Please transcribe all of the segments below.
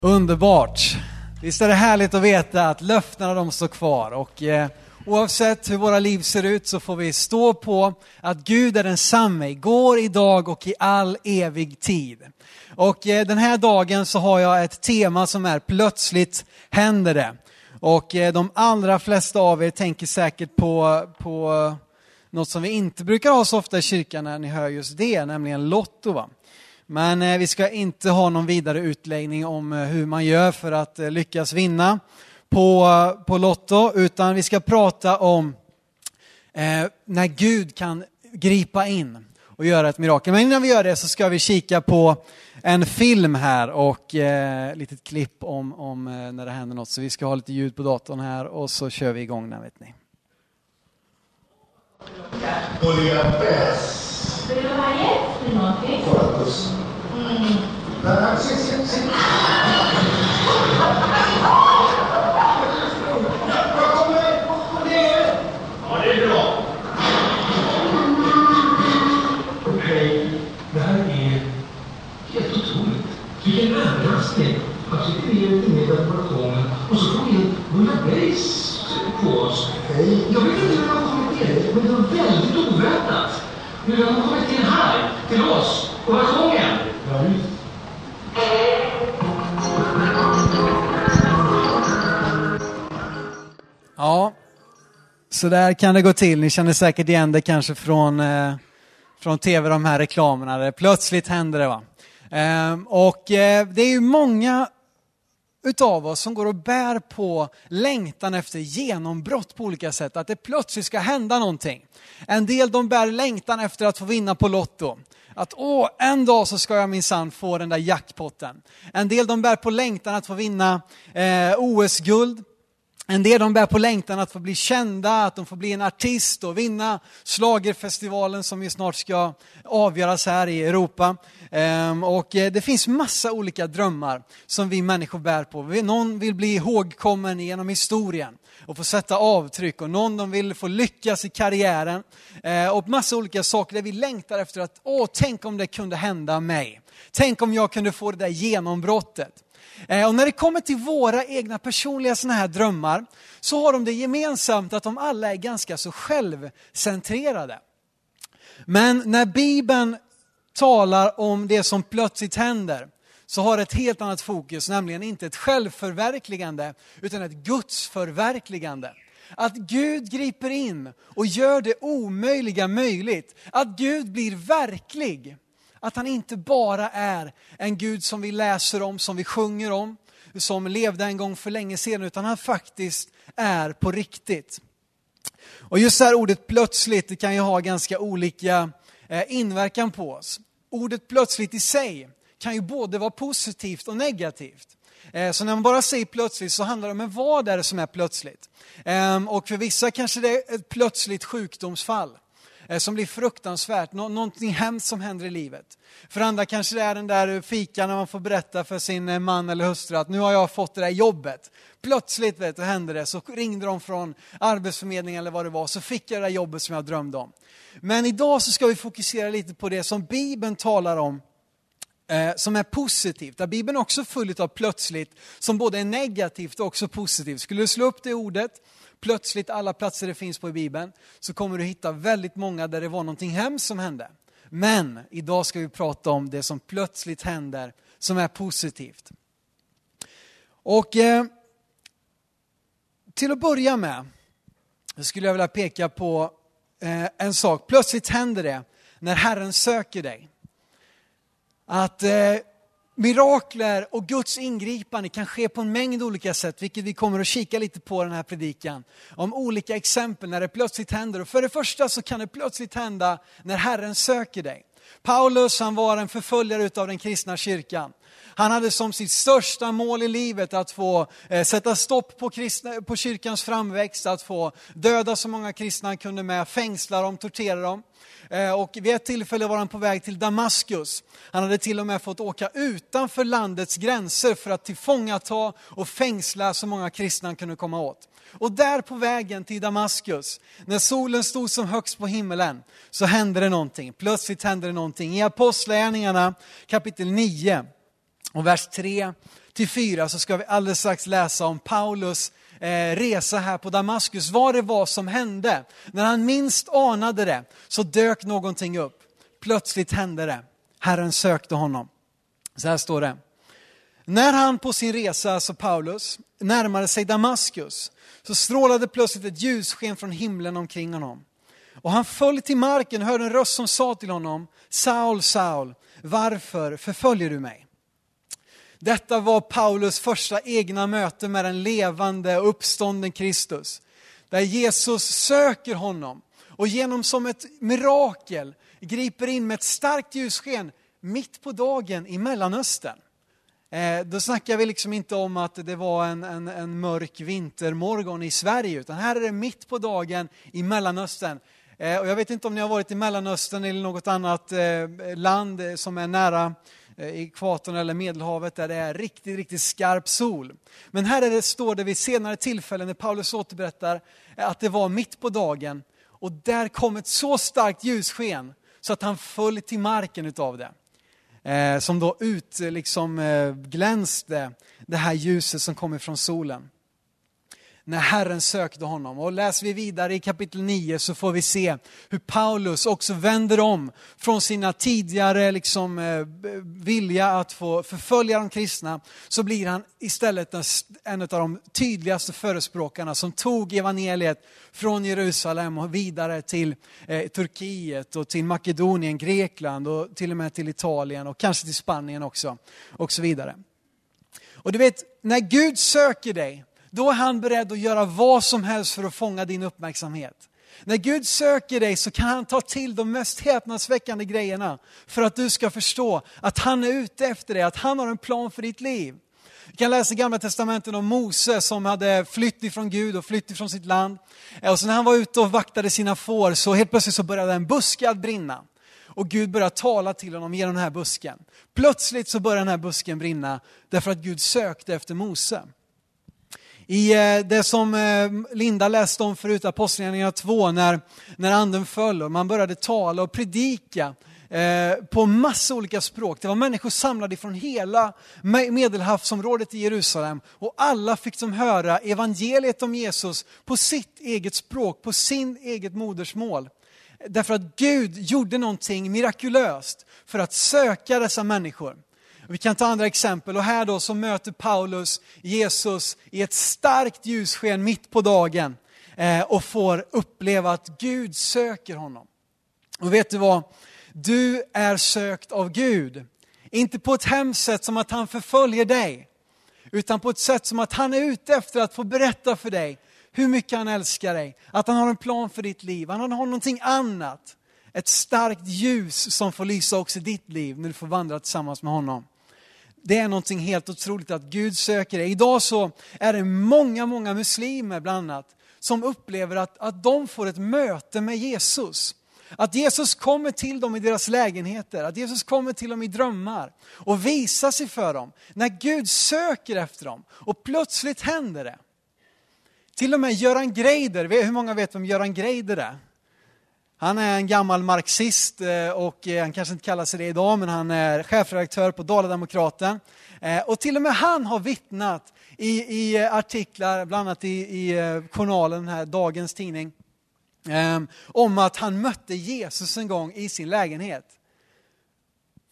Underbart! Visst är det härligt att veta att löftena de står kvar och eh, oavsett hur våra liv ser ut så får vi stå på att Gud är densamme igår, idag och i all evig tid. Och eh, den här dagen så har jag ett tema som är plötsligt händer det. Och eh, de allra flesta av er tänker säkert på, på något som vi inte brukar ha så ofta i kyrkan när ni hör just det, nämligen Lotto. Va? Men eh, vi ska inte ha någon vidare utläggning om eh, hur man gör för att eh, lyckas vinna på, eh, på Lotto, utan vi ska prata om eh, när Gud kan gripa in och göra ett mirakel. Men innan vi gör det så ska vi kika på en film här och eh, litet klipp om, om eh, när det händer något. Så vi ska ha lite ljud på datorn här och så kör vi igång den vet ni. Vill du ha hjälp med någonting? Mm. Ja, det är bra. Hej, det här är helt otroligt. Vilken överraskning. Sitter vi inne i laboratoriet och så får vi en bouillabaisse på oss. Hej. Jag vet inte hur det var väldigt oväntat. Den har kommit in här, till oss, på balkongen. Ja. Ja, så där kan det gå till. Ni känner säkert igen det kanske från, eh, från tv, de här reklamerna. Där plötsligt händer det. Va? Ehm, och eh, det är ju många utav oss som går och bär på längtan efter genombrott på olika sätt. Att det plötsligt ska hända någonting. En del de bär längtan efter att få vinna på Lotto. Att åh, en dag så ska jag minsann få den där jackpotten. En del de bär på längtan att få vinna eh, OS-guld. En del de bär på längtan att få bli kända, att de får bli en artist och vinna slagerfestivalen som ju snart ska avgöras här i Europa. Ehm, och eh, det finns massa olika drömmar som vi människor bär på. Någon vill bli ihågkommen genom historien och få sätta avtryck och någon de vill få lyckas i karriären. Ehm, och massa olika saker där vi längtar efter att, åh, tänk om det kunde hända mig. Tänk om jag kunde få det där genombrottet. Eh, och när det kommer till våra egna personliga såna här drömmar så har de det gemensamt att de alla är ganska så självcentrerade. Men när Bibeln talar om det som plötsligt händer så har det ett helt annat fokus, nämligen inte ett självförverkligande utan ett gudsförverkligande. Att Gud griper in och gör det omöjliga möjligt. Att Gud blir verklig. Att han inte bara är en Gud som vi läser om, som vi sjunger om, som levde en gång för länge sedan, utan han faktiskt är på riktigt. Och just det här ordet plötsligt, det kan ju ha ganska olika eh, inverkan på oss. Ordet plötsligt i sig kan ju både vara positivt och negativt. Eh, så när man bara säger plötsligt så handlar det om vad är det som är plötsligt. Ehm, och för vissa kanske det är ett plötsligt sjukdomsfall. Eh, som blir fruktansvärt, Nå någonting hemskt som händer i livet. För andra kanske det är den där fikan när man får berätta för sin eh, man eller hustru att nu har jag fått det där jobbet. Plötsligt vet du, hände det, så ringde de från Arbetsförmedlingen eller vad det var, så fick jag det där jobbet som jag drömde om. Men idag så ska vi fokusera lite på det som Bibeln talar om eh, som är positivt. Där Bibeln också full av plötsligt som både är negativt och också positivt. Skulle du slå upp det ordet plötsligt alla platser det finns på i Bibeln så kommer du hitta väldigt många där det var någonting hemskt som hände. Men idag ska vi prata om det som plötsligt händer som är positivt. Och eh, till att börja med skulle jag vilja peka på eh, en sak. Plötsligt händer det när Herren söker dig. Att eh, Mirakler och Guds ingripande kan ske på en mängd olika sätt, vilket vi kommer att kika lite på den här predikan. Om olika exempel när det plötsligt händer. Och för det första så kan det plötsligt hända när Herren söker dig. Paulus han var en förföljare av den kristna kyrkan. Han hade som sitt största mål i livet att få eh, sätta stopp på, kristna, på kyrkans framväxt, att få döda så många kristna han kunde med, fängsla dem, tortera dem. Eh, och vid ett tillfälle var han på väg till Damaskus. Han hade till och med fått åka utanför landets gränser för att tillfångata och fängsla så många kristna han kunde komma åt. Och där på vägen till Damaskus, när solen stod som högst på himmelen, så hände det någonting. Plötsligt hände det någonting. I Apostlagärningarna kapitel 9 och vers 3 till 4 så ska vi alldeles strax läsa om Paulus eh, resa här på Damaskus, vad det var som hände. När han minst anade det så dök någonting upp. Plötsligt hände det. Herren sökte honom. Så här står det. När han på sin resa, alltså Paulus, närmade sig Damaskus så strålade plötsligt ett ljussken från himlen omkring honom. Och han föll till marken och hörde en röst som sa till honom, Saul, Saul, varför förföljer du mig? Detta var Paulus första egna möte med den levande och uppstånden Kristus. Där Jesus söker honom och genom som ett mirakel griper in med ett starkt ljussken mitt på dagen i Mellanöstern. Eh, då snackar vi liksom inte om att det var en, en, en, mörk vintermorgon i Sverige, utan här är det mitt på dagen i Mellanöstern. Eh, och jag vet inte om ni har varit i Mellanöstern eller något annat eh, land eh, som är nära Eh, ekvatorn eller Medelhavet där det är riktigt, riktigt skarp sol. Men här är det, står det vid senare tillfällen när Paulus återberättar eh, att det var mitt på dagen och där kom ett så starkt ljussken så att han föll till marken utav det eh, som då ut, eh, liksom, eh, glänste det här ljuset som kommer från solen. När Herren sökte honom. Och läser vi vidare i kapitel 9 så får vi se hur Paulus också vänder om från sina tidigare liksom, eh, vilja att få förfölja de kristna. Så blir han istället en av de tydligaste förespråkarna som tog evangeliet från Jerusalem och vidare till eh, Turkiet och till Makedonien, Grekland och till och med till Italien och kanske till Spanien också. Och så vidare. Och du vet, när Gud söker dig, då är han beredd att göra vad som helst för att fånga din uppmärksamhet. När Gud söker dig så kan han ta till de mest häpnadsväckande grejerna för att du ska förstå att han är ute efter dig, att han har en plan för ditt liv. Vi kan läsa i Gamla Testamentet om Mose som hade flytt ifrån Gud och flytt ifrån sitt land. Eh, och så när han var ute och vaktade sina får så helt plötsligt så började en buske att brinna. Och Gud började tala till honom genom den här busken. Plötsligt så började den här busken brinna därför att Gud sökte efter Mose. I eh, det som eh, Linda läste om förut, Apostlagärningarna 2, när, när anden föll och man började tala och predika eh, på massa olika språk. Det var människor samlade från hela medelhavsområdet i Jerusalem och alla fick de höra evangeliet om Jesus på sitt eget språk, på sin eget modersmål. Därför att Gud gjorde någonting mirakulöst för att söka dessa människor. Vi kan ta andra exempel och här då så möter Paulus Jesus i ett starkt ljussken mitt på dagen eh, och får uppleva att Gud söker honom. Och vet du vad? Du är sökt av Gud. Inte på ett hemskt sätt som att han förföljer dig, utan på ett sätt som att han är ute efter att få berätta för dig hur mycket han älskar dig, att han har en plan för ditt liv, han har någonting annat. Ett starkt ljus som får lysa också i ditt liv när du får vandra tillsammans med honom. Det är någonting helt otroligt att Gud söker dig. Idag så är det många, många muslimer bland annat som upplever att, att de får ett möte med Jesus. Att Jesus kommer till dem i deras lägenheter, att Jesus kommer till dem i drömmar och visar sig för dem. När Gud söker efter dem och plötsligt händer det. Till och med Göran Greider, hur många vet vem Göran Greider är? Han är en gammal marxist eh, och eh, han kanske inte kallar sig det idag, men han är chefredaktör på Dala-Demokraten. Eh, och till och med han har vittnat i, i artiklar, bland annat i, i journalen, här, dagens tidning, ehm, om att han mötte Jesus en gång i sin lägenhet.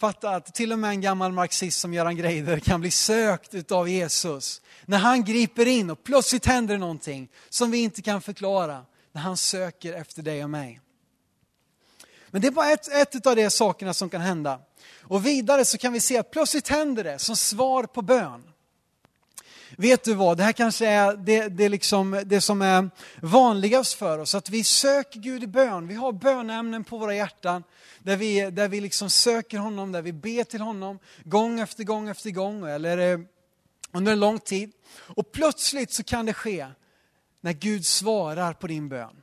Fatta att till och med en gammal marxist som Göran Greider kan bli sökt av Jesus. När han griper in och plötsligt händer det någonting som vi inte kan förklara. När han söker efter dig och mig. Men det är bara ett, ett av de sakerna som kan hända. Och vidare så kan vi se att plötsligt händer det som svar på bön. Vet du vad, det här kanske är det, det, liksom, det som är vanligast för oss, att vi söker Gud i bön. Vi har bönämnen på våra hjärtan där vi, där vi liksom söker honom, där vi ber till honom gång efter gång efter gång eller eh, under en lång tid. Och plötsligt så kan det ske när Gud svarar på din bön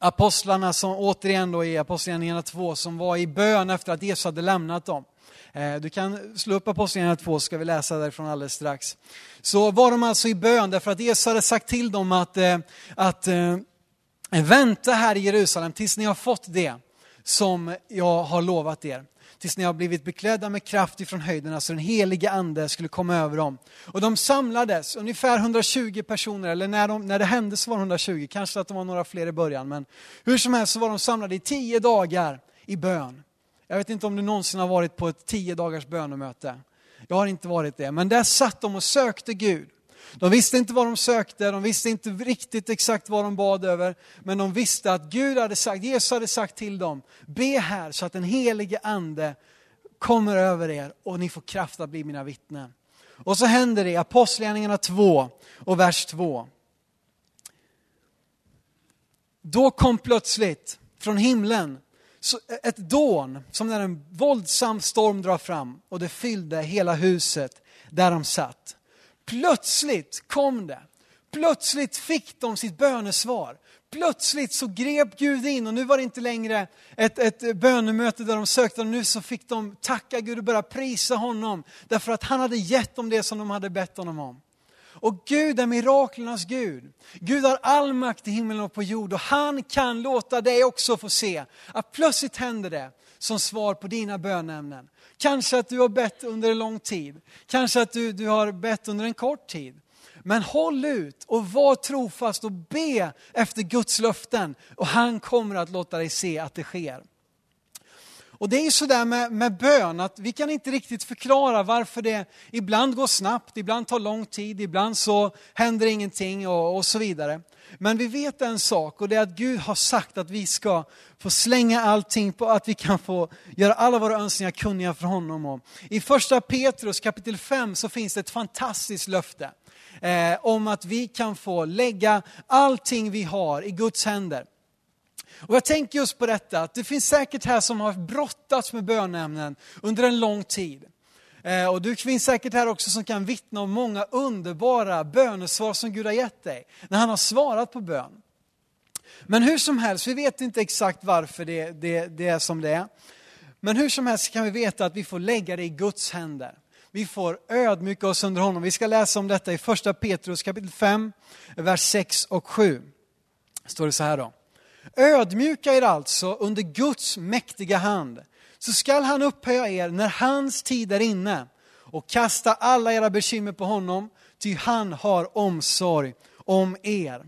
apostlarna som återigen då i Apostlagärningarna 2 som var i bön efter att Jesus hade lämnat dem. Eh, du kan slå upp Apostlagärningarna 2 så ska vi läsa därifrån alldeles strax. Så var de alltså i bön därför att Jesus hade sagt till dem att, eh, att, eh, vänta här i Jerusalem tills ni har fått det som jag har lovat er. Tills ni har blivit beklädda med kraft ifrån höjderna så den helige ande skulle komma över dem. Och de samlades, ungefär 120 personer, eller när, de, när det hände så var det 120, kanske att de var några fler i början. Men hur som helst så var de samlade i tio dagar i bön. Jag vet inte om du någonsin har varit på ett tio dagars bönemöte. Jag har inte varit det, men där satt de och sökte Gud. De visste inte vad de sökte, de visste inte riktigt exakt vad de bad över, men de visste att Gud hade sagt, Jesus hade sagt till dem, be här så att den helige ande kommer över er och ni får kraft att bli mina vittnen. Och så händer det i Apostlagärningarna 2 och vers 2. Då kom plötsligt från himlen ett dån som när en våldsam storm drar fram och det fyllde hela huset där de satt. Plötsligt kom det. Plötsligt fick de sitt bönesvar. Plötsligt så grep Gud in och nu var det inte längre ett, ett bönemöte där de sökte, nu så fick de tacka Gud och börja prisa honom därför att han hade gett dem det som de hade bett honom om. Och Gud är miraklernas Gud. Gud har all makt i himlen och på jord och han kan låta dig också få se att plötsligt händer det som svar på dina bönämnen. Kanske att du har bett under en lång tid. Kanske att du, du har bett under en kort tid. Men håll ut och var trofast och be efter Guds löften och han kommer att låta dig se att det sker. Och det är ju sådär med, med bön att vi kan inte riktigt förklara varför det ibland går snabbt, ibland tar lång tid, ibland så händer ingenting och, och så vidare. Men vi vet en sak och det är att Gud har sagt att vi ska få slänga allting på att vi kan få göra alla våra önskningar kunniga för honom. Och I första Petrus kapitel 5 så finns det ett fantastiskt löfte eh, om att vi kan få lägga allting vi har i Guds händer. Och jag tänker just på detta, att det finns säkert här som har brottats med bönämnen under en lång tid. Eh, och du finns säkert här också som kan vittna om många underbara bönesvar som Gud har gett dig, när han har svarat på bön. Men hur som helst, vi vet inte exakt varför det, det, det är som det är. Men hur som helst kan vi veta att vi får lägga det i Guds händer. Vi får ödmjuka oss under honom. Vi ska läsa om detta i första Petrus kapitel 5, vers 6 och 7. Står det så här då. Ödmjuka er alltså under Guds mäktiga hand, så skall han upphöja er när hans tid är inne och kasta alla era bekymmer på honom, ty han har omsorg om er.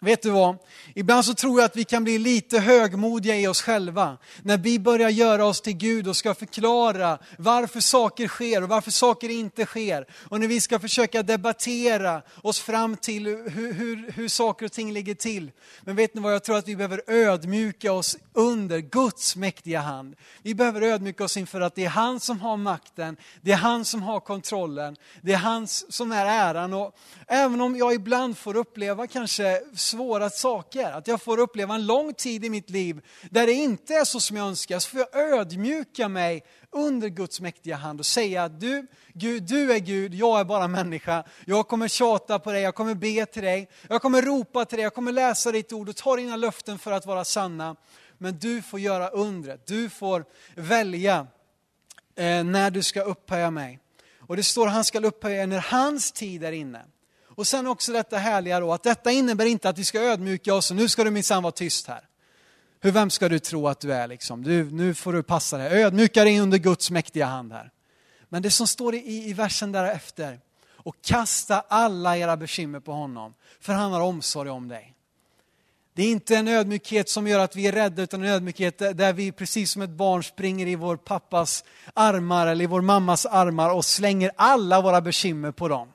Vet du vad? Ibland så tror jag att vi kan bli lite högmodiga i oss själva. När vi börjar göra oss till Gud och ska förklara varför saker sker och varför saker inte sker. Och när vi ska försöka debattera oss fram till hur, hur, hur saker och ting ligger till. Men vet ni vad, jag tror att vi behöver ödmjuka oss under Guds mäktiga hand. Vi behöver ödmjuka oss inför att det är han som har makten, det är han som har kontrollen, det är han som är äran. Och även om jag ibland får uppleva kanske svåra saker, att jag får uppleva en lång tid i mitt liv där det inte är så som jag önskar, så får jag ödmjuka mig under Guds mäktiga hand och säga att du, Gud, du är Gud, jag är bara människa. Jag kommer tjata på dig, jag kommer be till dig, jag kommer ropa till dig, jag kommer läsa ditt ord och ta dina löften för att vara sanna. Men du får göra undret, du får välja eh, när du ska upphöja mig. Och det står att han ska upphöja när hans tid är inne. Och sen också detta härliga då, att detta innebär inte att vi ska ödmjuka oss och nu ska du minsann vara tyst här. Hur, vem ska du tro att du är liksom? Du, nu får du passa dig, ödmjuka dig under Guds mäktiga hand här. Men det som står i, i versen därefter, och kasta alla era bekymmer på honom, för han har omsorg om dig. Det är inte en ödmjukhet som gör att vi är rädda, utan en ödmjukhet där vi precis som ett barn springer i vår pappas armar eller i vår mammas armar och slänger alla våra bekymmer på dem.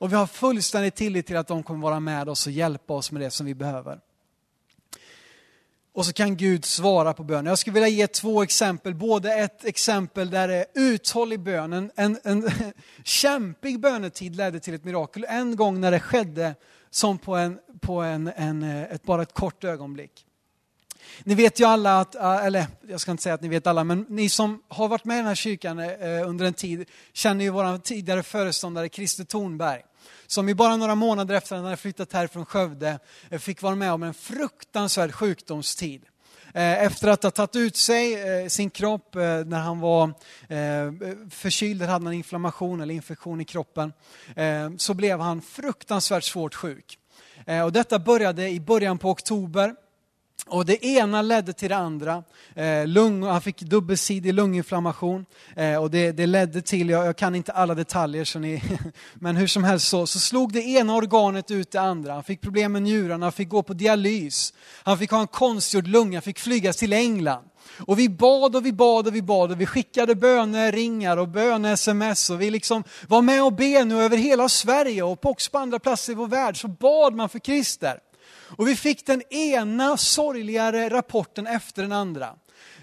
Och vi har fullständig tillit till att de kommer vara med oss och hjälpa oss med det som vi behöver. Och så kan Gud svara på bönen. Jag skulle vilja ge två exempel. Både ett exempel där det är uthållig bön, en, en, en kämpig bönetid ledde till ett mirakel. En gång när det skedde som på, en, på en, en, eh, ett, bara ett kort ögonblick. Ni vet ju alla att, eh, eller jag ska inte säga att ni vet alla, men ni som har varit med i den här kyrkan eh, under en tid känner ju vår tidigare föreståndare Christer Thornberg som i bara några månader efter att han hade flyttat här från Skövde eh, fick vara med om en fruktansvärd sjukdomstid. Eh, efter att ha tagit ut sig eh, sin kropp när han var förkyld, hade han inflammation eller infektion i kroppen, så blev han fruktansvärt svårt sjuk. Och detta började i början på oktober och det ena ledde till det andra. Eh, lung, han fick dubbelsidig lunginflammation. Eh, och det, det, ledde till, jag, jag, kan inte alla detaljer, så ni, men hur som helst så, så slog det ena organet ut det andra. Han fick problem med njurarna, han fick gå på dialys. Han fick ha en konstgjord lunga, han fick flygas till England. Och vi bad och vi bad och vi bad och vi skickade böneringar och böne-sms och vi liksom var med och be nu över hela Sverige och också på andra platser i vår värld så bad man för Krister. Och vi fick den ena sorgligare rapporten efter den andra.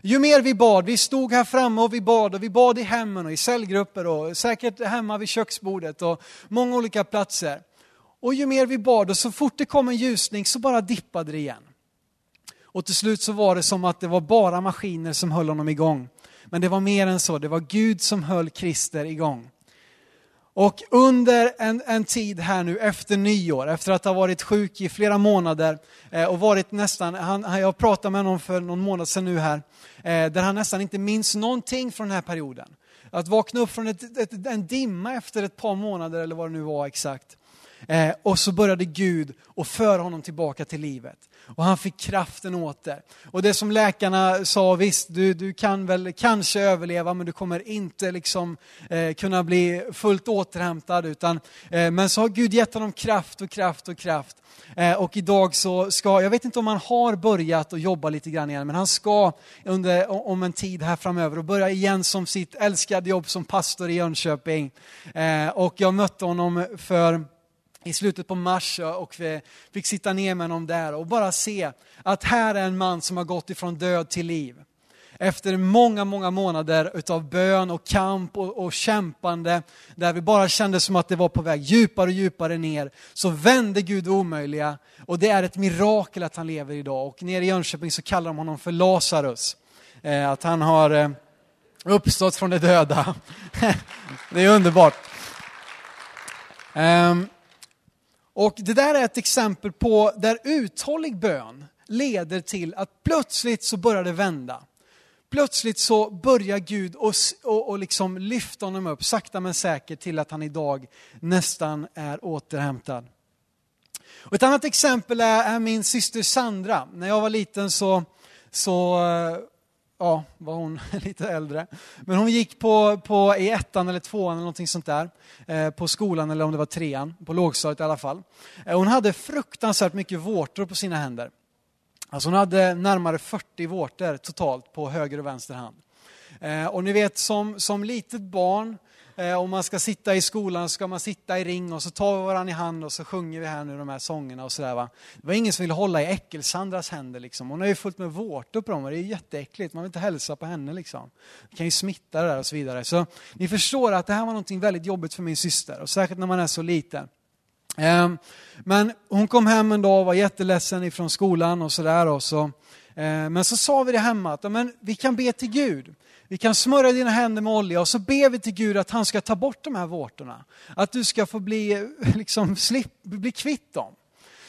Ju mer vi bad, vi stod här framme och vi bad och vi bad i hemmen och i cellgrupper och säkert hemma vid köksbordet och många olika platser. Och ju mer vi bad och så fort det kom en ljusning så bara dippade det igen. Och till slut så var det som att det var bara maskiner som höll honom igång. Men det var mer än så, det var Gud som höll Christer igång. Och under en, en, tid här nu efter nyår, efter att ha varit sjuk i flera månader eh, och varit nästan, han, jag pratade med honom för någon månad sedan nu här, eh, där han nästan inte minns någonting från den här perioden. Att vakna upp från ett, ett, en dimma efter ett par månader eller vad det nu var exakt. Eh, och så började Gud att föra honom tillbaka till livet. Och han fick kraften åter. Och det som läkarna sa, visst du, du kan väl kanske överleva men du kommer inte liksom eh, kunna bli fullt återhämtad. Utan, eh, men så har Gud gett honom kraft och kraft och kraft. Eh, och idag så ska, jag vet inte om han har börjat att jobba lite grann igen, men han ska under, om en tid här framöver och börja igen som sitt älskade jobb som pastor i Jönköping. Eh, och jag mötte honom för i slutet på mars och vi fick sitta ner med honom där och bara se att här är en man som har gått ifrån död till liv. Efter många, många månader utav bön och kamp och, och kämpande, där vi bara kände som att det var på väg djupare och djupare ner, så vände Gud det omöjliga. Och det är ett mirakel att han lever idag. Och nere i Jönköping så kallar de honom för Lazarus. Eh, att han har eh, uppstått från de döda. det är underbart. Um, och det där är ett exempel på där uthållig bön leder till att plötsligt så börjar det vända. Plötsligt så börjar Gud och, och, och liksom lyfta honom upp sakta men säkert till att han idag nästan är återhämtad. Och ett annat exempel är, är min syster Sandra. När jag var liten så, så eh, ja, var hon lite äldre. Men hon gick på, på i ettan eller tvåan eller någonting sånt där. Eh, på skolan eller om det var trean, på lågstadiet i alla fall. Eh, hon hade fruktansvärt mycket vårtor på sina händer. Alltså hon hade närmare 40 vårtor totalt på höger och vänster hand. Eh, och ni vet som, som litet barn Eh, om man ska sitta i skolan ska man sitta i ring och så tar vi varandra i hand och så sjunger vi här nu de här sångerna och sådär va. Det var ingen som ville hålla i Äckelsandras händer liksom. Hon har ju fullt med vårtor på dem och det är jätteäckligt. Man vill inte hälsa på henne liksom. Det kan ju smitta det där och så vidare. Så ni förstår att det här var någonting väldigt jobbigt för min syster och särskilt när man är så liten. Ehm, men hon kom hem en dag och var jätteledsen ifrån skolan och sådär. Så, eh, men så sa vi det hemma att men, vi kan be till Gud. Vi kan smörja dina händer med olja och så ber vi till Gud att han ska ta bort de här vårtorna. Att du ska få bli, eh, liksom, slip, bli kvitt dem.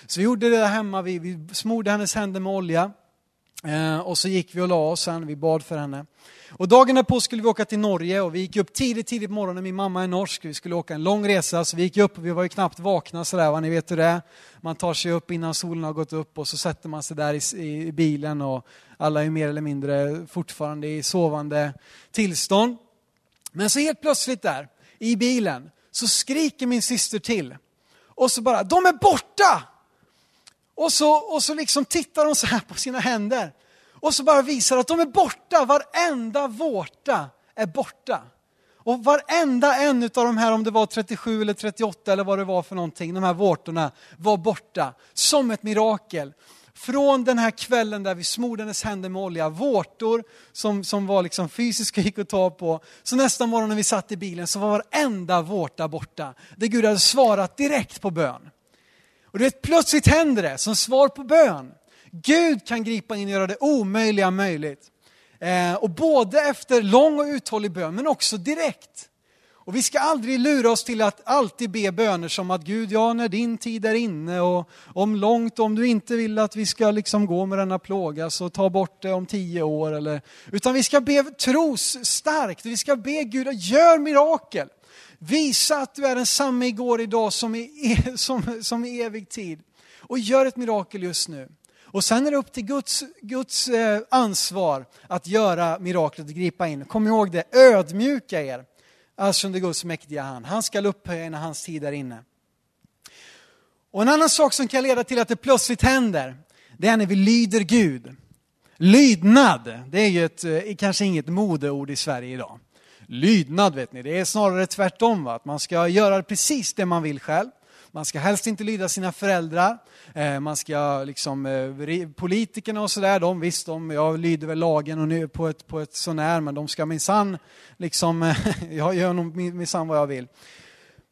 Så vi gjorde det där hemma, vi, vi smorde hennes händer med olja. Eh, och så gick vi och la oss sen, vi bad för henne. Och dagen därpå skulle vi åka till Norge och vi gick upp tidigt, tidigt på morgonen. Min mamma är norsk, vi skulle åka en lång resa. Så vi gick upp och vi var ju knappt vakna sådär, vad ni vet hur det är. Man tar sig upp innan solen har gått upp och så sätter man sig där i, i bilen och alla är mer eller mindre fortfarande i sovande tillstånd. Men så helt plötsligt där, i bilen, så skriker min syster till. Och så bara, de är borta! Och så, och så liksom tittar hon så här på sina händer. Och så bara visar att de är borta, varenda vårta är borta. Och varenda en av de här, om det var 37 eller 38 eller vad det var för någonting, de här vårtorna var borta. Som ett mirakel. Från den här kvällen där vi smorde hennes händer med olja, vårtor som, som var liksom fysiska gick att ta på. Så nästa morgon när vi satt i bilen så var varenda vårta borta. Där Gud hade svarat direkt på bön. Och du vet, plötsligt händer det som svar på bön. Gud kan gripa in och göra det omöjliga möjligt. Eh, och både efter lång och uthållig bön, men också direkt. Och vi ska aldrig lura oss till att alltid be böner som att Gud, ja när din tid är inne och om långt, om du inte vill att vi ska liksom gå med denna plåga så ta bort det om tio år. Eller, utan vi ska be tros starkt, vi ska be Gud, gör mirakel. Visa att du är densamme igår, idag som i, e- som, som i evig tid. Och gör ett mirakel just nu. Och sen är det upp till Guds, Guds eh, ansvar att göra miraklet och gripa in. Kom ihåg det, ödmjuka er, alltså under Guds mäktiga hand. Han ska upphöja er när hans tid är inne. Och en annan sak som kan leda till att det plötsligt händer, det är när vi lyder Gud. Lydnad, det är ju ett, eh, kanske inget modeord i Sverige idag. Lydnad vet ni, det är snarare tvärtom. Va? Att man ska göra precis det man vill själv. Man ska helst inte lyda sina föräldrar. Eh, man ska liksom, eh, politikerna och sådär, de visst, de, jag lyder väl lagen och nu på ett, på ett sånär, men de ska minsann, liksom, jag gör nog minsann vad jag vill.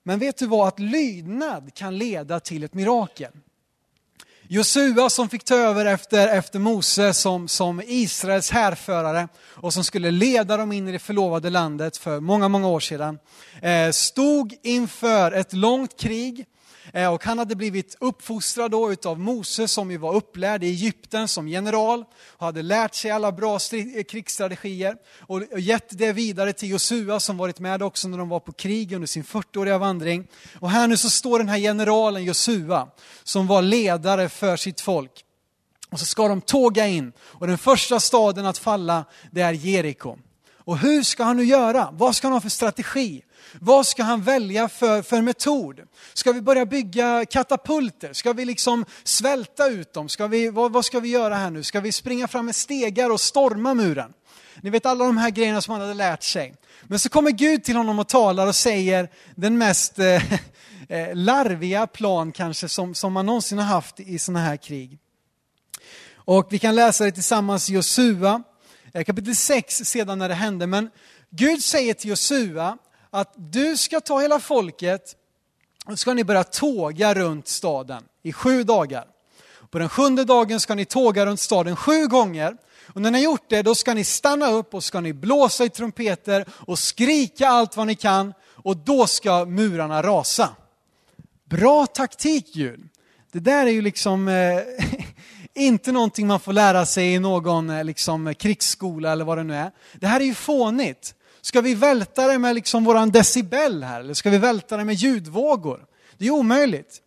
Men vet du vad, att lydnad kan leda till ett mirakel. Josua som fick ta över efter, efter Mose som, som Israels härförare och som skulle leda dem in i det förlovade landet för många, många år sedan, eh, stod inför ett långt krig Eh, och han hade blivit uppfostrad då utav Mose som ju var upplärd i Egypten som general och hade lärt sig alla bra eh, krigsstrategier och gett det vidare till Josua som varit med också när de var på krig under sin 40-åriga vandring. Och här nu så står den här generalen Josua som var ledare för sitt folk. Och så ska de tåga in och den första staden att falla det är Jeriko. Och hur ska han nu göra? Vad ska han ha för strategi? Vad ska han välja för, för metod? Ska vi börja bygga katapulter? Ska vi liksom svälta ut dem? Ska vi, vad, vad ska vi göra här nu? Ska vi springa fram med stegar och storma muren? Ni vet alla de här grejerna som han hade lärt sig. Men så kommer Gud till honom och talar och säger den mest eh, eh larviga plan kanske som, som man någonsin har haft i sådana här krig. Och vi kan läsa det tillsammans i Josua, eh, kapitel 6 sedan när det hände. Men Gud säger till Josua att du ska ta hela folket och ska ni börja tåga runt staden i sju dagar. På den sjunde dagen ska ni tåga runt staden sju gånger. Och när ni har gjort det, då ska ni stanna upp och ska ni blåsa i trumpeter och skrika allt vad ni kan och då ska murarna rasa. Bra taktik Gud. Det där är ju liksom eh, inte någonting man får lära sig i någon eh, liksom, krigsskola eller vad det nu är. Det här är ju fånigt. Ska vi välta det med liksom våran decibel här? Eller ska vi välta det med ljudvågor? Det är omöjligt.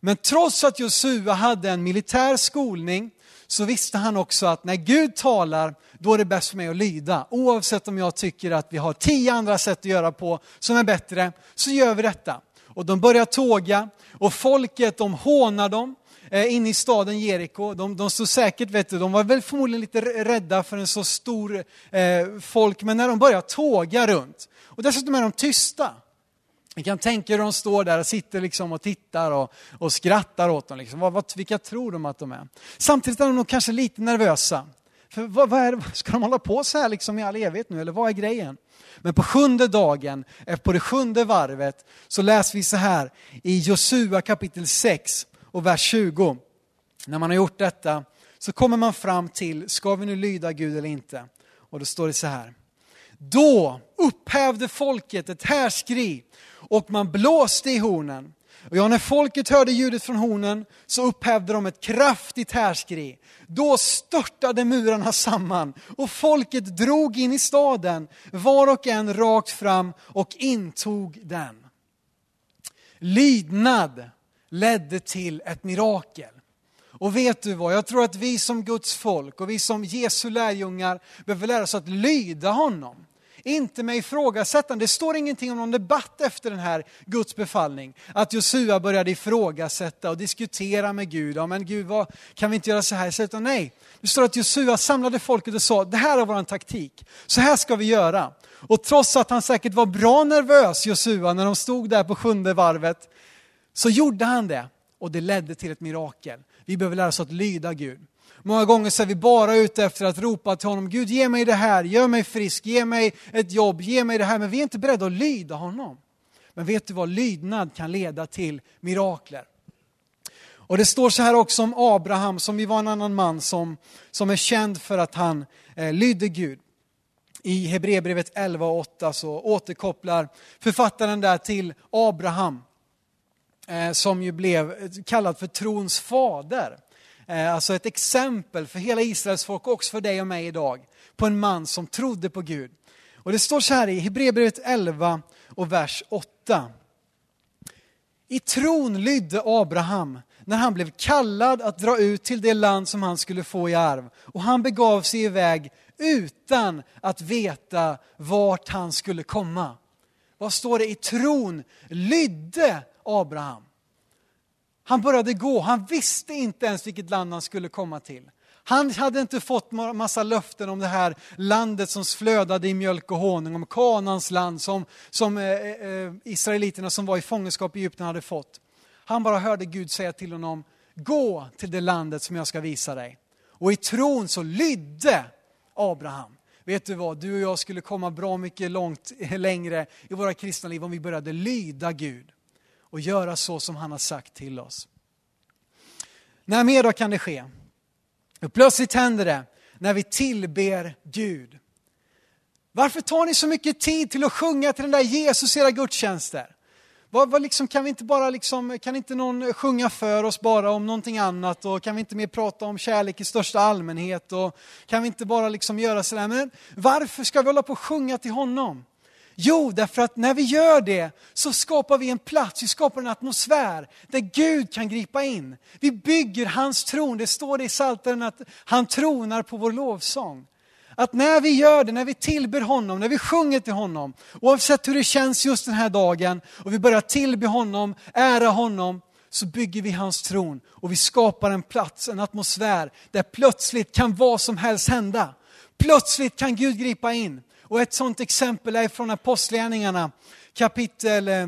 Men trots att Josua hade en militär skolning så visste han också att när Gud talar, då är det bäst för mig att lyda. Oavsett om jag tycker att vi har tio andra sätt att göra på som är bättre, så gör vi detta. Och de börjar tåga och folket de hånar dem Eh, inne i staden Jeriko. De, de stod säkert, vet du, de var väl förmodligen lite rädda för en så stor eh, folk, men när de börjar tåga runt, och dessutom är de tysta. Ni kan tänka er hur de står där och sitter liksom och tittar och, och skrattar åt dem. Liksom. Vad, vad, vilka tror de att de är? Samtidigt är de nog kanske lite nervösa. För vad, vad är, ska de hålla på så här liksom i all evighet nu, eller vad är grejen? Men på sjunde dagen, eh, på det sjunde varvet, så läser vi så här i Josua kapitel 6 och vers 20. När man har gjort detta så kommer man fram till, ska vi nu lyda Gud eller inte? Och då står det så här. Då upphävde folket ett härskri och man blåste i hornen. Och ja, när folket hörde ljudet från hornen så upphävde de ett kraftigt härskri. Då störtade murarna samman och folket drog in i staden, var och en rakt fram och intog den. Lydnad ledde till ett mirakel. Och vet du vad, jag tror att vi som Guds folk och vi som Jesu lärjungar behöver lära oss att lyda honom. Inte med ifrågasättande. Det står ingenting om någon debatt efter den här Guds befallning. Att Josua började ifrågasätta och diskutera med Gud. Ja, men Gud, vad, kan vi inte göra så här? Utan nej, det står att Josua samlade folket och sa, det här är vår taktik. Så här ska vi göra. Och trots att han säkert var bra nervös, Josua, när de stod där på sjunde varvet, så gjorde han det och det ledde till ett mirakel. Vi behöver lära oss att lyda Gud. Många gånger så är vi bara ute efter att ropa till honom, Gud ge mig det här, gör mig frisk, ge mig ett jobb, ge mig det här. Men vi är inte beredda att lyda honom. Men vet du vad, lydnad kan leda till mirakler. Och det står så här också om Abraham, som vi var en annan man som, som är känd för att han eh, lydde Gud. I Hebreerbrevet 11 och 8 så återkopplar författaren där till Abraham Eh, som ju blev eh, kallad för trons fader. Eh, alltså ett exempel för hela Israels folk och också för dig och mig idag. På en man som trodde på Gud. Och det står så här i Hebreerbrevet 11 och vers 8. I tron lydde Abraham när han blev kallad att dra ut till det land som han skulle få i arv. Och han begav sig iväg utan att veta vart han skulle komma. Vad står det? I tron lydde Abraham. Han började gå, han visste inte ens vilket land han skulle komma till. Han hade inte fått massa löften om det här landet som flödade i mjölk och honung, om Kanans land som, som eh, eh, israeliterna som var i fångenskap i Egypten hade fått. Han bara hörde Gud säga till honom, gå till det landet som jag ska visa dig. Och i tron så lydde Abraham. Vet du vad, du och jag skulle komma bra mycket långt eh, längre i våra kristna liv om vi började lyda Gud och göra så som han har sagt till oss. När mer då kan det ske? Och plötsligt händer det när vi tillber Gud. Varför tar ni så mycket tid till att sjunga till den där Jesus i era gudstjänster? Vad, vad liksom, kan, vi inte bara liksom, kan inte någon sjunga för oss bara om någonting annat och kan vi inte mer prata om kärlek i största allmänhet och kan vi inte bara liksom göra sådär. Men varför ska vi hålla på och sjunga till honom? Jo, därför att när vi gör det så skapar vi en plats, vi skapar en atmosfär där Gud kan gripa in. Vi bygger hans tron, det står det i Psaltaren att han tronar på vår lovsång. Att när vi gör det, när vi tillber honom, när vi sjunger till honom, oavsett hur det känns just den här dagen och vi börjar tillbe honom, ära honom, så bygger vi hans tron och vi skapar en plats, en atmosfär där plötsligt kan vad som helst hända. Plötsligt kan Gud gripa in. Och ett sådant exempel är från Apostlagärningarna kapitel eh,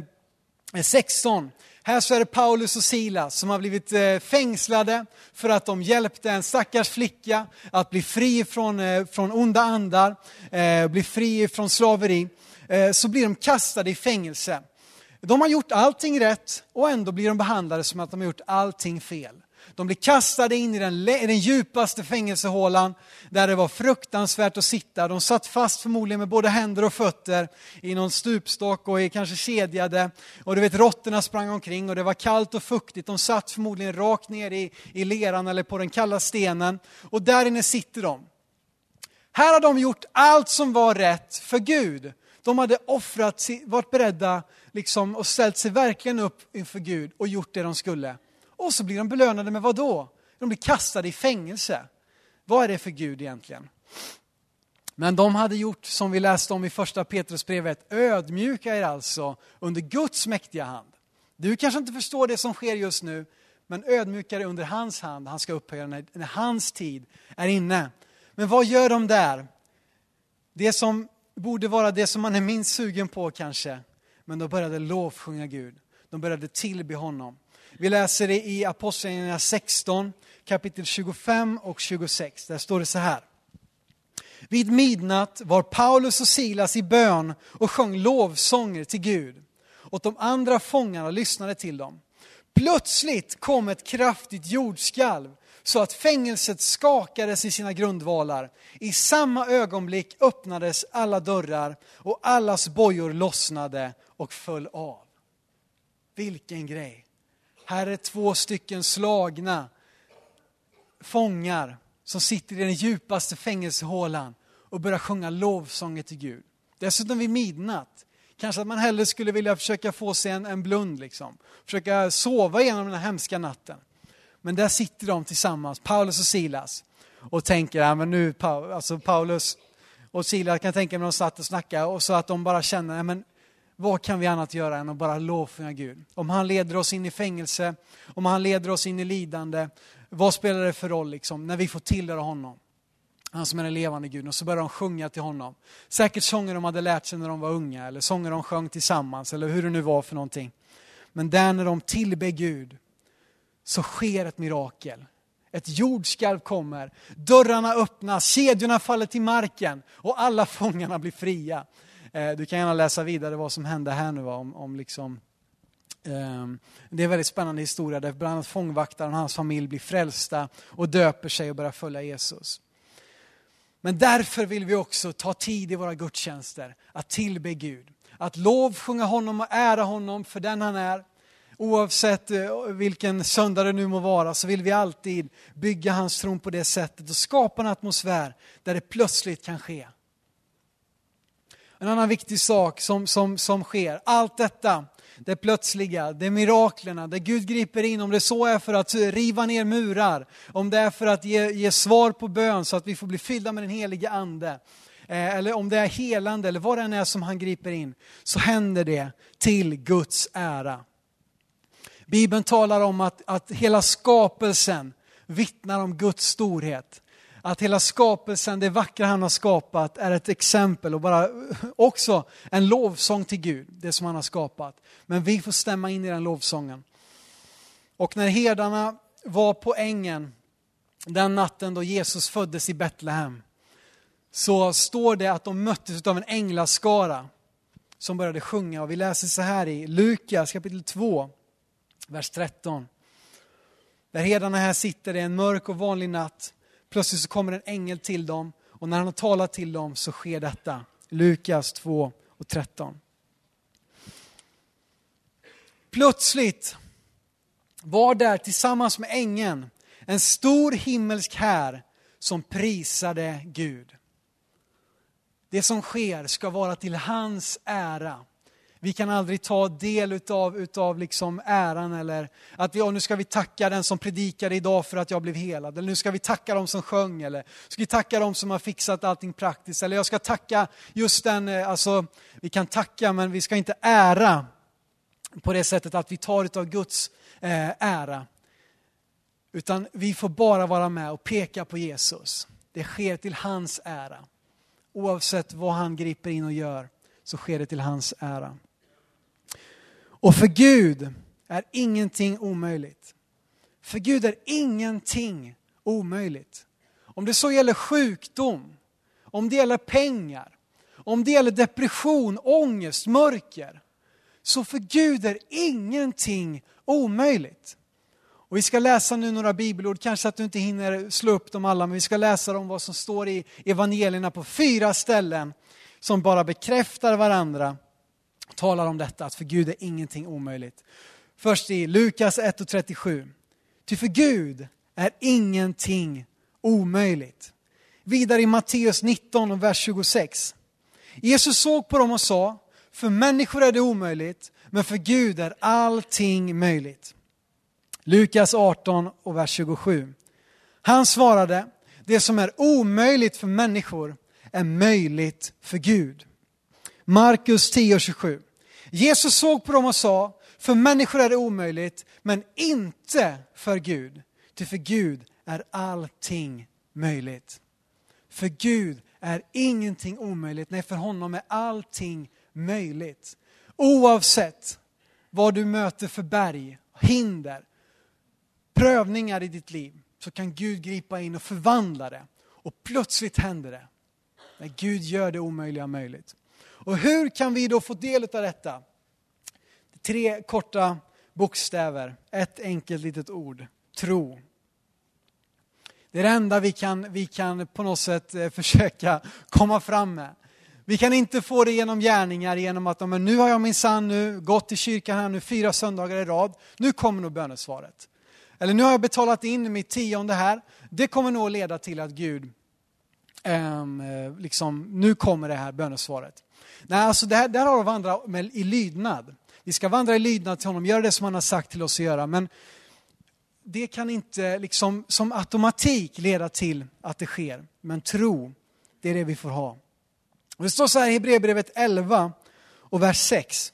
16. Här så är det Paulus och Silas som har blivit eh, fängslade för att de hjälpte en stackars flicka att bli fri från, eh, från onda andar, bli fri från slaveri. Så blir de kastade i fängelse. De har gjort allting rätt och ändå blir de behandlade som att de har gjort allting fel. De blir kastade in i den, i den djupaste fängelsehålan där det var fruktansvärt att sitta. De satt fast förmodligen med både händer och fötter i någon stupstock och är kanske kedjade. Och du vet råttorna sprang omkring och det var kallt och fuktigt. De satt förmodligen rakt ner i, i leran eller på den kalla stenen. Och där inne sitter de. Här har de gjort allt som var rätt för Gud. De hade offrat, varit beredda liksom, och ställt sig verkligen upp inför Gud och gjort det de skulle. Och så blir de belönade med vad då? De blir kastade i fängelse. Vad är det för Gud egentligen? Men de hade gjort som vi läste om i första Petrusbrevet, ödmjuka er alltså under Guds mäktiga hand. Du kanske inte förstår det som sker just nu, men ödmjuka dig under hans hand. Han ska upphöja när, när hans tid är inne. Men vad gör de där? Det som borde vara det som man är minst sugen på kanske. Men de började lovsjunga Gud. De började tillbe honom. Vi läser det i Apostlagärningarna 16, kapitel 25 och 26. Där står det så här. Vid midnatt var Paulus och Silas i bön och sjöng lovsånger till Gud. Och de andra fångarna lyssnade till dem. Plötsligt kom ett kraftigt jordskalv så att fängelset skakades i sina grundvalar. I samma ögonblick öppnades alla dörrar och allas bojor lossnade och föll av. Vilken grej! Här är två stycken slagna fångar som sitter i den djupaste fängelsehålan och börjar sjunga lovsånger till Gud. Dessutom vid midnatt. Kanske att man hellre skulle vilja försöka få sig en, en blund, liksom. försöka sova igenom den här hemska natten. Men där sitter de tillsammans, Paulus och Silas, och tänker, ja, men nu, alltså Paulus och Silas kan tänka mig att de satt och snackade och så att de bara känner, ja, men vad kan vi annat göra än att bara lovsjunga Gud? Om han leder oss in i fängelse, om han leder oss in i lidande, vad spelar det för roll liksom, när vi får tillhöra honom? Han som är den levande Gud. Och så börjar de sjunga till honom. Säkert sånger de hade lärt sig när de var unga, eller sånger de sjöng tillsammans, eller hur det nu var för någonting. Men där när de tillber Gud, så sker ett mirakel. Ett jordskalv kommer, dörrarna öppnas, kedjorna faller till marken och alla fångarna blir fria. Eh, du kan gärna läsa vidare vad som hände här nu. Om, om liksom, ehm, det är en väldigt spännande historia där bland annat fångvaktaren och hans familj blir frälsta och döper sig och börjar följa Jesus. Men därför vill vi också ta tid i våra gudstjänster att tillbe Gud. Att lovsjunga honom och ära honom för den han är. Oavsett eh, vilken söndag det nu må vara så vill vi alltid bygga hans tron på det sättet och skapa en atmosfär där det plötsligt kan ske. En annan viktig sak som, som, som sker, allt detta, det plötsliga, det miraklerna, där Gud griper in, om det så är för att riva ner murar, om det är för att ge, ge svar på bön så att vi får bli fyllda med den helige Ande, eh, eller om det är helande eller vad det än är som han griper in, så händer det till Guds ära. Bibeln talar om att, att hela skapelsen vittnar om Guds storhet. Att hela skapelsen, det vackra han har skapat, är ett exempel och bara också en lovsång till Gud, det som han har skapat. Men vi får stämma in i den lovsången. Och när herdarna var på ängen den natten då Jesus föddes i Betlehem, så står det att de möttes av en änglaskara som började sjunga. Och vi läser så här i Lukas kapitel 2, vers 13. Där herdarna här sitter i en mörk och vanlig natt. Plötsligt så kommer en ängel till dem och när han har talat till dem så sker detta. Lukas 2 och 13. Plötsligt var där tillsammans med ängeln en stor himmelsk här som prisade Gud. Det som sker ska vara till hans ära. Vi kan aldrig ta del utav, utav liksom äran eller att vi, nu ska vi tacka den som predikade idag för att jag blev helad. Eller nu ska vi tacka dem som sjöng. Eller ska vi tacka dem som har fixat allting praktiskt. Eller jag ska tacka just den, eh, alltså vi kan tacka men vi ska inte ära på det sättet att vi tar utav Guds eh, ära. Utan vi får bara vara med och peka på Jesus. Det sker till hans ära. Oavsett vad han griper in och gör så sker det till hans ära. Och för Gud är ingenting omöjligt. För Gud är ingenting omöjligt. Om det så gäller sjukdom, om det gäller pengar, om det gäller depression, ångest, mörker. Så för Gud är ingenting omöjligt. Och vi ska läsa nu några bibelord, kanske att du inte hinner slå upp dem alla, men vi ska läsa om vad som står i evangelierna på fyra ställen som bara bekräftar varandra talar om detta, att för Gud är ingenting omöjligt. Först i Lukas 1.37. Ty för Gud är ingenting omöjligt. Vidare i Matteus 19 och vers 26. Jesus såg på dem och sa, för människor är det omöjligt, men för Gud är allting möjligt. Lukas 18 och vers 27. Han svarade, det som är omöjligt för människor är möjligt för Gud. Markus 10.27 Jesus såg på dem och sa, för människor är det omöjligt, men inte för Gud. Ty för Gud är allting möjligt. För Gud är ingenting omöjligt, nej för honom är allting möjligt. Oavsett vad du möter för berg, hinder, prövningar i ditt liv, så kan Gud gripa in och förvandla det. Och plötsligt händer det. När Gud gör det omöjliga möjligt. Och hur kan vi då få del av detta? Tre korta bokstäver, ett enkelt litet ord. Tro. Det är det enda vi kan, vi kan på något sätt eh, försöka komma fram med. Vi kan inte få det genom gärningar, genom att men nu har jag minsann nu gått i kyrkan här nu fyra söndagar i rad, nu kommer nog bönesvaret. Eller nu har jag betalat in mitt tionde här, det kommer nog leda till att Gud, ehm, eh, liksom, nu kommer det här bönesvaret. Nej, alltså det här, det här har att vandra med, i lydnad. Vi ska vandra i lydnad till honom, göra det som han har sagt till oss att göra. Men det kan inte liksom som automatik leda till att det sker. Men tro, det är det vi får ha. Och det står så här i Hebreerbrevet 11 och vers 6.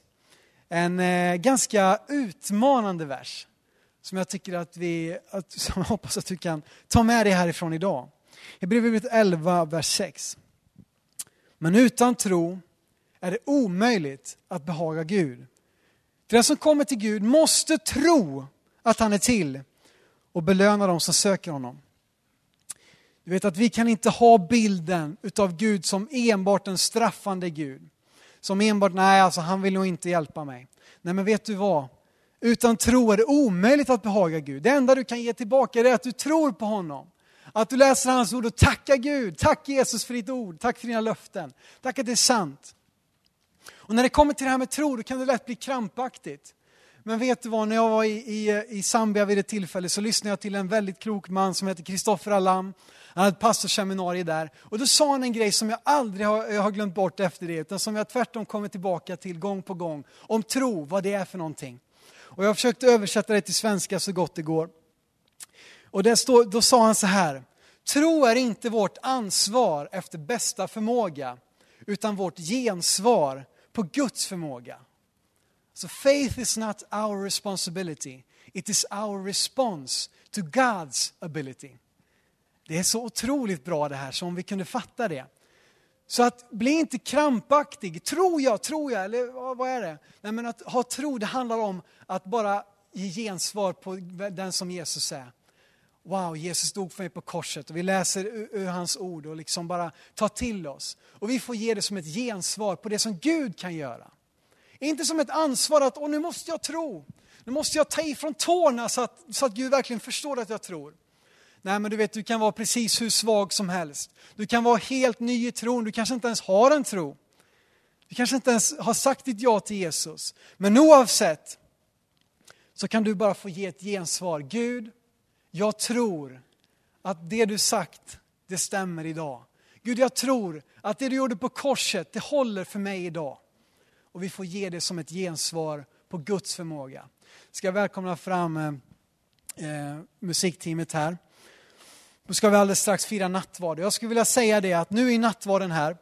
En eh, ganska utmanande vers som jag tycker att vi, att, som jag hoppas att du kan ta med dig härifrån idag. Hebreerbrevet 11, vers 6. Men utan tro är det omöjligt att behaga Gud. För den som kommer till Gud måste tro att han är till och belöna dem som söker honom. Du vet att vi kan inte ha bilden utav Gud som enbart en straffande Gud. Som enbart, nej alltså han vill nog inte hjälpa mig. Nej men vet du vad? Utan tro är det omöjligt att behaga Gud. Det enda du kan ge tillbaka är att du tror på honom. Att du läser hans ord och tackar Gud. Tack Jesus för ditt ord. Tack för dina löften. Tack att det är sant. Och när det kommer till det här med tro, då kan det lätt bli krampaktigt. Men vet du vad, när jag var i, i, i Zambia vid ett tillfälle så lyssnade jag till en väldigt klok man som heter Kristoffer Alam. Han hade ett pastorsseminarium där. Och då sa han en grej som jag aldrig har, jag har glömt bort efter det, utan som jag tvärtom kommer tillbaka till gång på gång. Om tro, vad det är för någonting. Och jag har försökt översätta det till svenska så gott det går. Och där stod, då sa han så här, tro är inte vårt ansvar efter bästa förmåga, utan vårt gensvar på Guds förmåga. So faith is not our responsibility, it is our response to God's ability. Det är så otroligt bra det här, så om vi kunde fatta det. Så att bli inte krampaktig, tror jag, tror jag, eller vad är det? Nej men att ha tro, det handlar om att bara ge gensvar på den som Jesus är. Wow, Jesus dog för mig på korset och vi läser ur, ur hans ord och liksom bara tar till oss. Och vi får ge det som ett gensvar på det som Gud kan göra. Inte som ett ansvar att, åh nu måste jag tro. Nu måste jag ta ifrån tårna så att, så att Gud verkligen förstår att jag tror. Nej men du vet, du kan vara precis hur svag som helst. Du kan vara helt ny i tron, du kanske inte ens har en tro. Du kanske inte ens har sagt ditt ja till Jesus. Men oavsett så kan du bara få ge ett gensvar. Gud, jag tror att det du sagt, det stämmer idag. Gud, jag tror att det du gjorde på korset, det håller för mig idag. Och vi får ge det som ett gensvar på Guds förmåga. Ska jag välkomna fram eh, eh musikteamet här. Nu ska vi alldeles strax fira nattvard. Jag skulle vilja säga det att nu i nattvarden här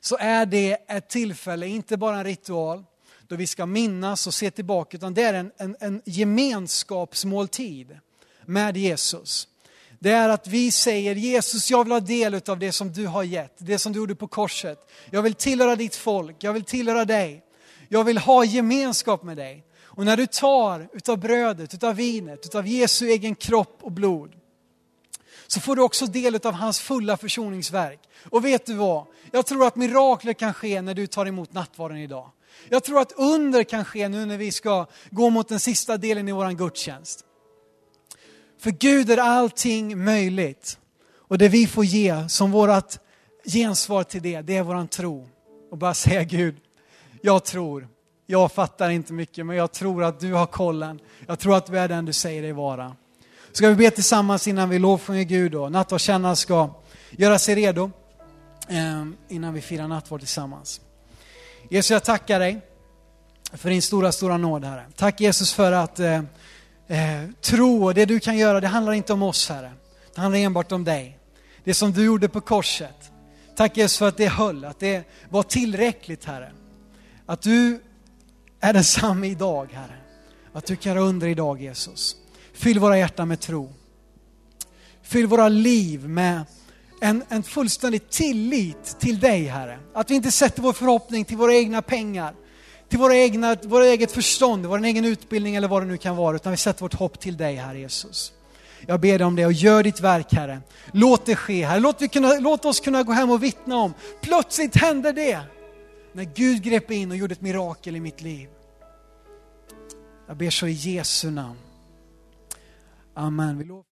så är det ett tillfälle, inte bara en ritual, då vi ska minnas och se tillbaka, utan det är en, en, en gemenskapsmåltid med Jesus. Det är att vi säger Jesus, jag vill ha del av det som du har gett, det som du gjorde på korset. Jag vill tillhöra ditt folk, jag vill tillhöra dig. Jag vill ha gemenskap med dig. Och när du tar utav brödet, utav vinet, utav Jesu egen kropp och blod, så får du också del av hans fulla försoningsverk. Och vet du vad? Jag tror att mirakler kan ske när du tar emot nattvarden idag. Jag tror att under kan ske nu när vi ska gå mot den sista delen i vår gudstjänst. För Gud är allting möjligt. Och det vi får ge som vårt gensvar till det, det är våran tro. Och bara säga Gud, jag tror. Jag fattar inte mycket, men jag tror att du har kollen. Jag tror att du är den du säger dig vara. Ska vi be tillsammans innan vi lovsjunger Gud och nattvardskännaren ska göra sig redo eh, innan vi firar nattvard tillsammans. Jesus, jag tackar dig för din stora, stora nåd, Herre. Tack Jesus för att eh, eh, tro och det du kan göra, det handlar inte om oss, Herre. Det handlar enbart om dig. Det som du gjorde på korset. Tack Jesus för att det höll, att det var tillräckligt, Herre. Att du är densamme idag, Herre. Att du kan göra under idag, Jesus. Fyll våra hjärtan med tro. Fyll våra liv med en, en fullständig tillit till dig, Herre. Att vi inte sätter vår förhoppning till våra egna pengar, till våra egna, våra eget förstånd, vår egen utbildning eller vad det nu kan vara, utan vi sätter vårt hopp till dig, Herre Jesus. Jag ber dig om det och gör ditt verk, Herre. Låt det ske, Herre. Låt, vi kunna, låt oss kunna gå hem och vittna om, plötsligt hände det. När Gud grep in och gjorde ett mirakel i mitt liv. Jag ber så i Jesu namn. Amen.